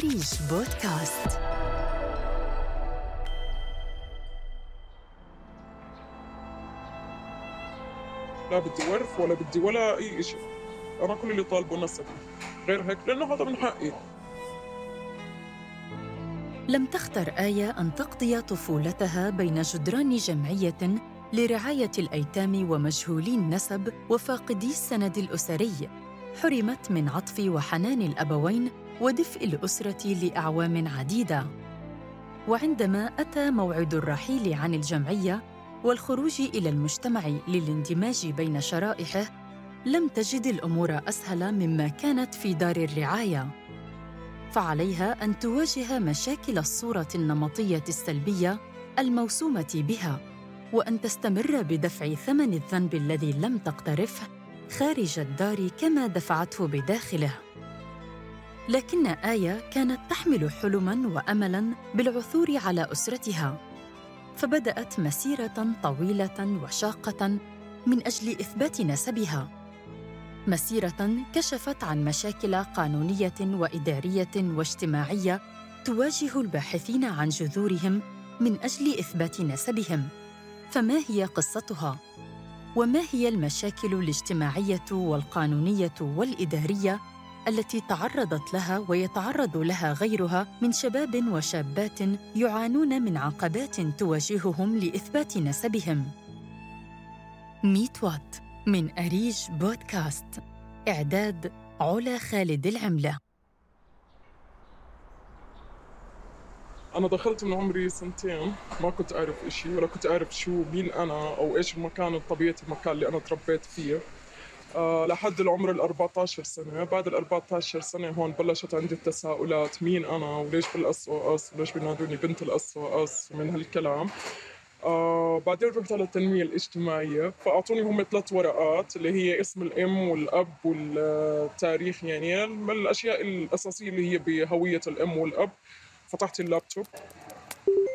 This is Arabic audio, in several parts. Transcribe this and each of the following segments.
أريج بودكاست لا بدي ورث ولا بدي ولا أي شيء أنا كل اللي طالبه نسبي غير هيك لأنه هذا من حقي. لم تختر آية أن تقضي طفولتها بين جدران جمعية لرعاية الأيتام ومجهولي النسب وفاقدي السند الأسري. حرمت من عطف وحنان الأبوين ودفء الأسرة لأعوام عديدة. وعندما أتى موعد الرحيل عن الجمعية والخروج إلى المجتمع للاندماج بين شرائحه لم تجد الأمور أسهل مما كانت في دار الرعاية. فعليها أن تواجه مشاكل الصورة النمطية السلبية الموسومة بها وأن تستمر بدفع ثمن الذنب الذي لم تقترفه خارج الدار كما دفعته بداخله. لكن آية كانت تحمل حلما وأملا بالعثور على أسرتها فبدأت مسيرة طويلة وشاقة من أجل إثبات نسبها. مسيرة كشفت عن مشاكل قانونية وإدارية واجتماعية تواجه الباحثين عن جذورهم من أجل إثبات نسبهم. فما هي قصتها؟ وما هي المشاكل الاجتماعية والقانونية والإدارية التي تعرضت لها ويتعرض لها غيرها من شباب وشابات يعانون من عقبات تواجههم لإثبات نسبهم. ميت وات من أريج بودكاست. إعداد علا خالد العملة. أنا دخلت من عمري سنتين. ما كنت أعرف إشي ولا كنت أعرف شو مين أنا أو إيش المكان الطبيعي المكان اللي أنا تربيت فيه. لحد العمر ال 14 سنة. بعد ال 14 سنة هون بلشت عندي التساؤلات. مين أنا؟ وليش SOS وليش بينادوني بنت SOS ومن هالكلام. آه بعدين رحت على التنمية الاجتماعية. فأعطوني هم ثلاث ورقات اللي هي اسم الأم والأب والتاريخ. يعني الأشياء الأساسية اللي هي بهوية الأم والأب. فتحت اللابتوب.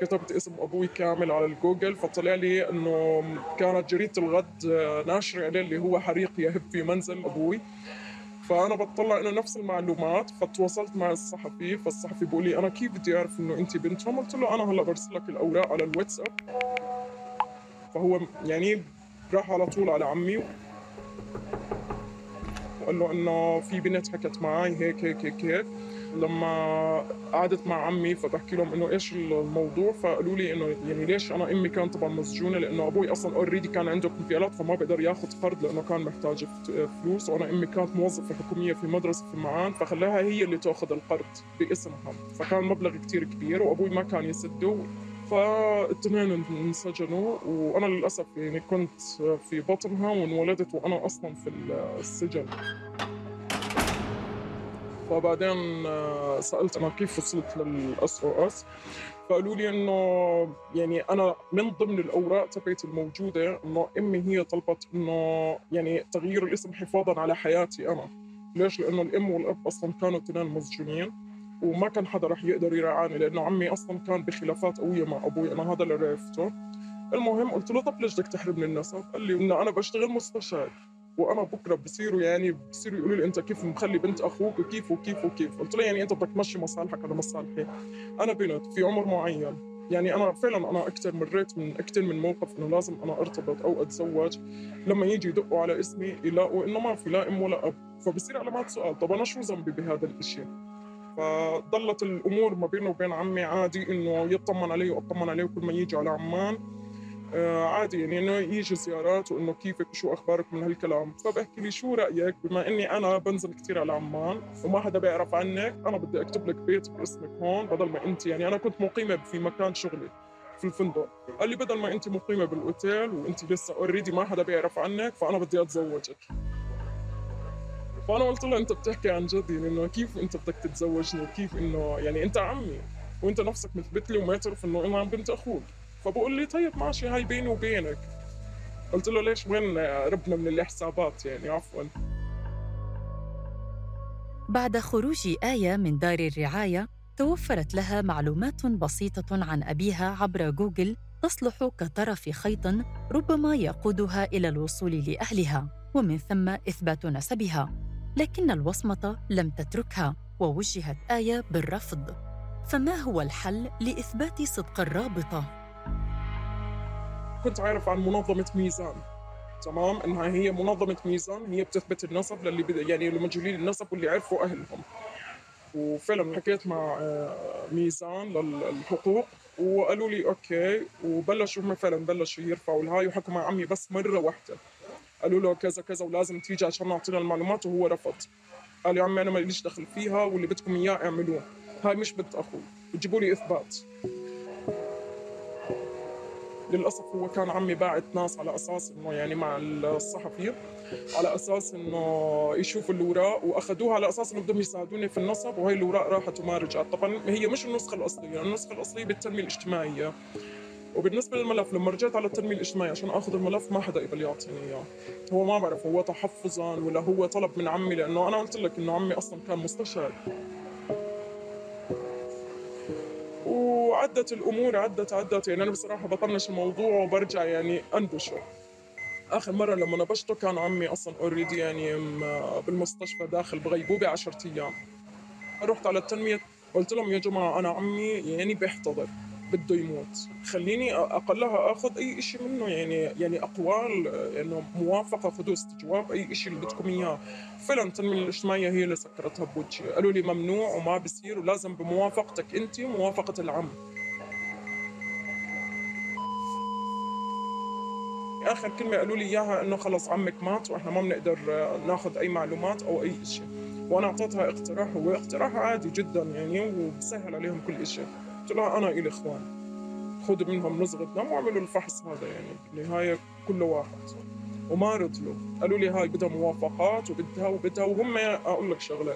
كتبت اسم أبوي كامل على الجوجل فطلع لي إنه كانت جريدة الغد ناشرة عليه اللي هو حريق يهب في منزل أبوي. فأنا بطلع إنه نفس المعلومات فتواصلت مع الصحفي فالصحفي بيقول لي أنا كيف بدي أعرف إنه انت بنتهم؟ قلت له أنا هلأ برسل لك الأوراق على الواتساب. فهو يعني راح على طول على عمي وقال له إنه في بنت حكت معي هيك هيك هيك هيك. لما قعدت مع عمي فبحكي لهم إنه إيش الموضوع فقالوا لي إنه يعني ليش أنا أمي كانت طبعا مسجونة؟ لأنه أبوي أصلا اوريدي كان عنده انفعالات فما بقدر ياخذ قرض لأنه كان محتاج فلوس وأنا أمي كانت موظفة حكومية في مدرسة في معان فخلاها هي اللي تأخذ القرض باسمها. فكان مبلغ كتير كبير وأبوي ما كان يسده فالاثنين انسجنوا وأنا للأسف يعني كنت في بطنها وانولدت وأنا أصلا في السجن. فبعدين آه، سألت أنا كيف وصلت لل SOS فقالوا لي إنه يعني أنا من ضمن الأوراق تبعتي الموجودة إنه أمي هي طلبت إنه يعني تغيير الاسم حفاظا على حياتي أنا ليش؟ لأنه الأم والأب أصلا كانوا اثنين مسجونين وما كان حدا رح يقدر يرعاني لأنه عمي أصلا كان بخلافات قوية مع أبوي أنا هذا اللي عرفته المهم قلت له طب ليش بدك تحرمني النسب؟ قال لي إنه أنا بشتغل مستشار وأنا بكرة بصيروا يعني بصيروا يقولوا لي أنت كيف مخلي بنت أخوك وكيف وكيف وكيف؟ قلت له يعني أنت بدك تمشي مصالحك على مصالحي. أنا بنت في عمر معين. يعني أنا فعلا أنا أكثر مريت من أكثر من موقف إنه لازم أنا أرتبط أو أتزوج. لما يجي يدقوا على اسمي يلاقوا إنه ما في لا أم ولا أب. فبصير علامات سؤال طب أنا شو ذنبي بهذا الشيء فضلت الأمور ما بينه وبين عمي عادي إنه يطمن علي وأطمن عليه كل ما يجي على عمان. عادي يعني إنه يجي زيارات وإنه كيفك وشو أخبارك من هالكلام. فبحكي لي شو رأيك؟ بما إني أنا بنزل كثير على عمان وما حدا بيعرف عنك أنا بدي أكتب لك بيت باسمك هون بدل ما أنت يعني أنا كنت مقيمة في مكان شغلي في الفندق. قال لي بدل ما أنت مقيمة بالأوتيل وأنت لسه اوريدي ما حدا بيعرف عنك فأنا بدي أتزوجك. فأنا قلت له أنت بتحكي عن جد يعني إنه كيف أنت بدك تتزوجني؟ وكيف إنه يعني أنت عمي وأنت نفسك مثبت لي ومعترف إنه أنا بنت أخوك. فبقول لي طيب ماشي هاي بيني وبينك. قلت له ليش وين ربنا من الحسابات يعني؟ عفوا. بعد خروج آية من دار الرعاية توفرت لها معلومات بسيطة عن أبيها عبر جوجل تصلح كطرف خيط ربما يقودها إلى الوصول لأهلها ومن ثم إثبات نسبها. لكن الوصمة لم تتركها ووجهت آية بالرفض. فما هو الحل لإثبات صدق الرابطة؟ كنت عارف عن منظمة ميزان. تمام؟ إنها هي منظمة ميزان هي بتثبت النسب للي بد... يعني لمجهولين النسب واللي عرفوا أهلهم. وفعلا حكيت مع آه، ميزان للحقوق وقالوا لي okay وبلشوا هم فعلا بلشوا يرفعوا الهاي وحكوا مع عمي بس مرة واحدة. قالوا له كذا كذا ولازم تيجي عشان نعطينا المعلومات وهو رفض. قال يا عمي أنا ماليش دخل فيها واللي بدكم إياه اعملوه. هاي مش بنت أخوي بتجيبوا لي إثبات. للأسف هو كان عمي باعت ناس على أساس إنه يعني مع الصحفي على أساس إنه يشوفوا الاوراق وأخذوها على أساس إنه بدهم يساعدوني في النصب وهي الاوراق راحت وما رجعت طبعا هي مش النسخة الأصلية النسخة الأصلية بالتنمية الاجتماعية. وبالنسبة للملف لما رجعت على التنمية الاجتماعية عشان آخذ الملف ما حدا قبل يعطيني إياه. هو ما بعرف هو تحفظا ولا هو طلب من عمي؟ لأنه أنا قلت لك إنه عمي أصلا كان مستشار وعدت الأمور عدت عدت. يعني أنا بصراحة بطنش الموضوع وبرجع يعني انبشه آخر مرة لما نبشته كان عمي أصلا اوريدي يعني بالمستشفى داخل بغيبوبة 10 أيام. رحت على التنمية قلت لهم يا جماعة أنا عمي يعني بيحتضر بده يموت. خليني أقلها آخذ أي شيء منه يعني يعني أقوال إنه موافقة خذوا استجواب أي شيء اللي بدكم إياه. فعلا التنمية الاجتماعية هي اللي سكرتها بوجهي. قالوا لي ممنوع وما بصير ولازم بموافقتك أنت وموافقه العم. آخر كلمة قالوا لي إياها إنه خلص عمك مات وإحنا ما بنقدر ناخذ أي معلومات أو أي شيء وأنا أعطيتها اقتراح هو اقتراح عادي جدا يعني وبسهل عليهم كل شيء قلت لها أنا إلي إخوان. خذوا منهم نزغة دم واعملوا الفحص هذا يعني. بالنهايه كل واحد. وما رضيوا قالوا لي هاي بدها موافقات وبدها وبدها وهم أقول لك شغلة.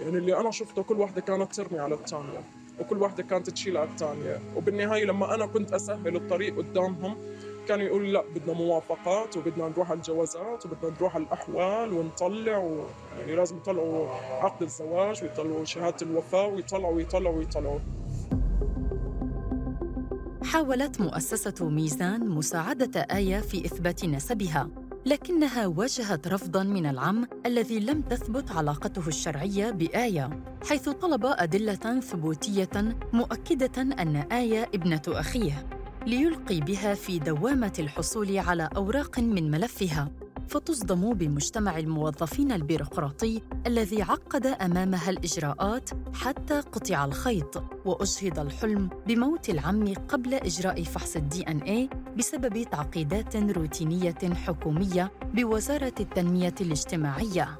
يعني اللي أنا شفته كل وحدة كانت ترمي على الثانية. وكل وحدة كانت تشيل على الثانية. وبالنهاية لما أنا كنت أسهل الطريق قدامهم كانوا يقولوا لا بدنا موافقات وبدنا نروح على الجوازات وبدنا نروح على الأحوال ونطلع و... يعني لازم يطلعوا عقد الزواج ويطلعوا شهادة الوفاة ويطلعوا ويطلعوا ويطلعوا. حاولت مؤسسة ميزان مساعدة آية في إثبات نسبها، لكنها واجهت رفضاً من العم الذي لم تثبت علاقته الشرعية بآية، حيث طلب أدلة ثبوتية مؤكدة أن آية ابنة أخيه، ليلقي بها في دوامة الحصول على أوراق من ملفها فتصدم بمجتمع الموظفين البيروقراطي الذي عقد أمامها الإجراءات حتى قطع الخيط واجهض الحلم بموت العم قبل إجراء فحص الدي إن اي بسبب تعقيدات روتينية حكومية بوزارة التنمية الاجتماعية.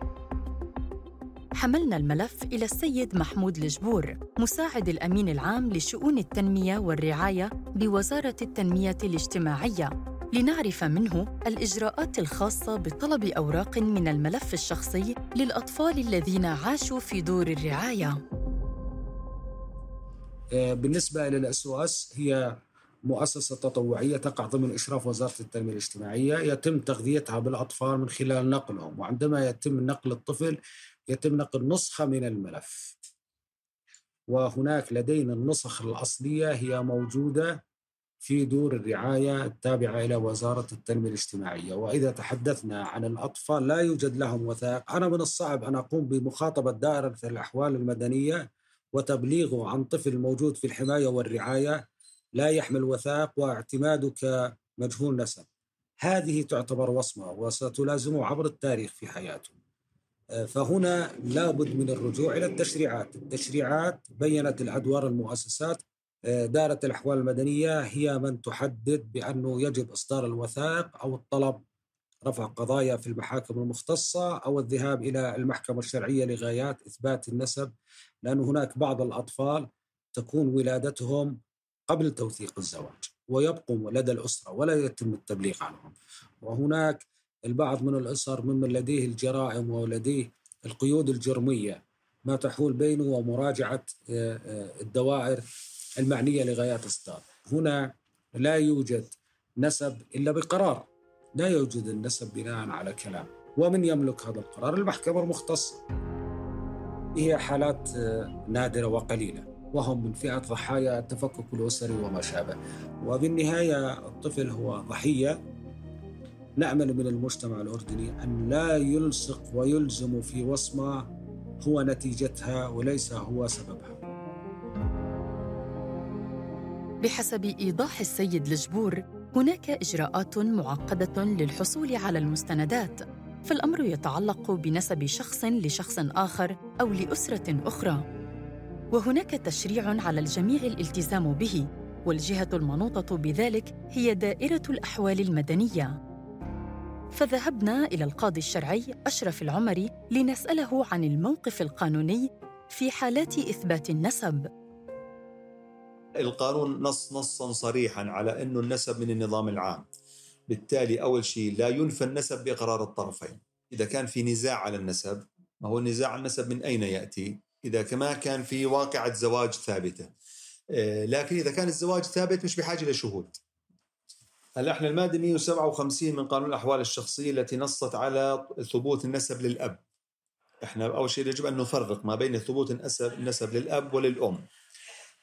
حملنا الملف إلى السيد محمود الجبور مساعد الأمين العام لشؤون التنمية والرعاية بوزارة التنمية الاجتماعية لنعرف منه الإجراءات الخاصة بطلب أوراق من الملف الشخصي للأطفال الذين عاشوا في دور الرعاية. آه، بالنسبة للأس هي مؤسسة تطوعية تقع ضمن إشراف وزارة التنمية الاجتماعية يتم تغذيتها بالأطفال من خلال نقلهم وعندما يتم نقل الطفل يتم نقل نسخة من الملف. وهناك لدينا النسخ الأصلية هي موجودة في دور الرعاية التابعة إلى وزارة التنمية الاجتماعية. وإذا تحدثنا عن الأطفال لا يوجد لهم وثائق. أنا من الصعب أن أقوم بمخاطبة دائرة الأحوال المدنية وتبليغه عن طفل موجود في الحماية والرعاية. لا يحمل وثائق واعتماده كمجهول نسب. هذه تعتبر وصمة وستلازمه عبر التاريخ في حياته. فهنا لابد من الرجوع إلى التشريعات. التشريعات بينت الأدوار المؤسسات دائرة الأحوال المدنية هي من تحدد بأنه يجب إصدار الوثائق أو الطلب رفع قضايا في المحاكم المختصة أو الذهاب إلى المحكمة الشرعية لغايات إثبات النسب لأن هناك بعض الأطفال تكون ولادتهم قبل توثيق الزواج ويبقوا لدى الأسرة ولا يتم التبليغ عنهم. وهناك البعض من الأسر ممن لديه الجرائم ولديه القيود الجرمية ما تحول بينه ومراجعة آه، آه، الدوائر المعنية لغايات إصدار هنا لا يوجد نسب إلا بقرار. لا يوجد النسب بناء على كلام. ومن يملك هذا القرار؟ المحكمة المختصة. هي حالات آه، نادرة وقليلة وهم من فئة ضحايا التفكك الأسري وما شابه. وبالنهاية الطفل هو ضحية. نأمل من المجتمع الأردني أن لا يلصق ويلزم في وصمة هو نتيجتها وليس هو سببها. بحسب إيضاح السيد الجبور هناك إجراءات معقدة للحصول على المستندات. فالأمر يتعلق بنسب شخص لشخص آخر أو لأسرة أخرى. وهناك تشريع على الجميع الالتزام به والجهة المنوطة بذلك هي دائرة الأحوال المدنية. فذهبنا إلى القاضي الشرعي أشرف العمري لنسأله عن الموقف القانوني في حالات إثبات النسب. القانون نص نصا صريحا على أنه النسب من النظام العام. بالتالي أول شيء لا ينفى النسب بإقرار الطرفين. إذا كان في نزاع على النسب ما هو النزاع على النسب من أين يأتي؟ إذا كما كان في واقعة زواج ثابتة. آه، لكن إذا كان الزواج ثابت مش بحاجة لشهود. هلا إحنا المادة 157 من قانون الأحوال الشخصية التي نصت على ثبوت النسب للأب. إحنا أول شيء يجب أن نفرق ما بين ثبوت النسب للأب وللأم.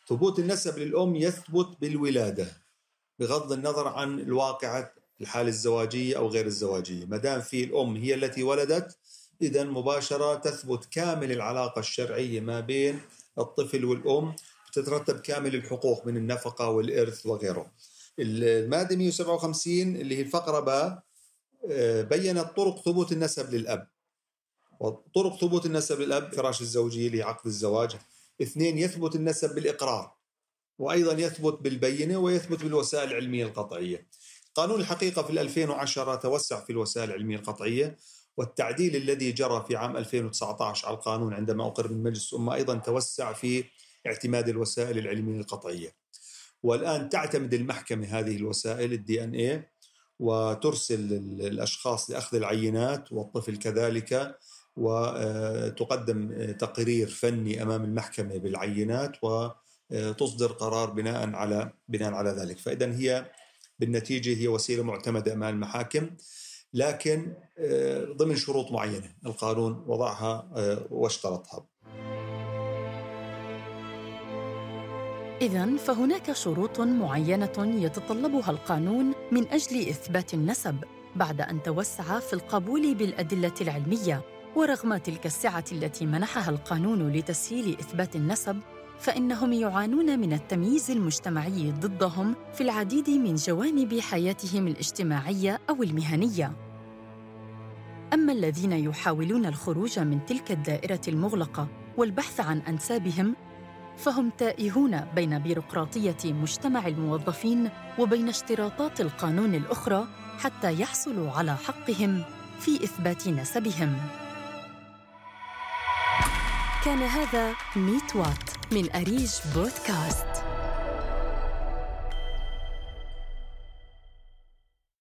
ثبوت النسب للأم يثبت بالولادة بغض النظر عن الواقعة الحالة الزواجية أو غير الزواجية، ما دام في الأم هي التي ولدت إذا مباشرة تثبت كامل العلاقة الشرعية ما بين الطفل والأم تترتب كامل الحقوق من النفقة والإرث وغيره. المادة 157 اللي هي الفقرة باء آه، بينت طرق ثبوت النسب للأب. وطرق ثبوت النسب للأب فراش الزوجيه اللي عقد الزواج. اثنين يثبت النسب بالإقرار. وأيضا يثبت بالبينة ويثبت بالوسائل العلمية القطعية. قانون الحقيقة في 2010 توسع في الوسائل العلمية القطعية. والتعديل الذي جرى في عام 2019 على القانون عندما أقر من مجلس الأمة أيضا توسع في اعتماد الوسائل العلمية القطعية. والآن تعتمد المحكمة هذه الوسائل الدي إن اي وترسل الأشخاص لأخذ العينات والطفل كذلك وتقدم تقرير فني أمام المحكمة بالعينات وتصدر قرار بناء على بناء على ذلك. فاذا هي بالنتيجة هي وسيلة معتمدة أمام المحاكم لكن ضمن شروط معينة القانون وضعها واشترطها. إذا فهناك شروط معينة يتطلبها القانون من أجل إثبات النسب بعد أن توسع في القبول بالأدلة العلمية ورغم تلك السعة التي منحها القانون لتسهيل إثبات النسب فإنهم يعانون من التمييز المجتمعي ضدهم في العديد من جوانب حياتهم الاجتماعية أو المهنية. أما الذين يحاولون الخروج من تلك الدائرة المغلقة والبحث عن أنسابهم فهم تائهون بين بيروقراطية مجتمع الموظفين وبين اشتراطات القانون الأخرى حتى يحصلوا على حقهم في إثبات نسبهم. كان هذا ميت وات من أريج بودكاست.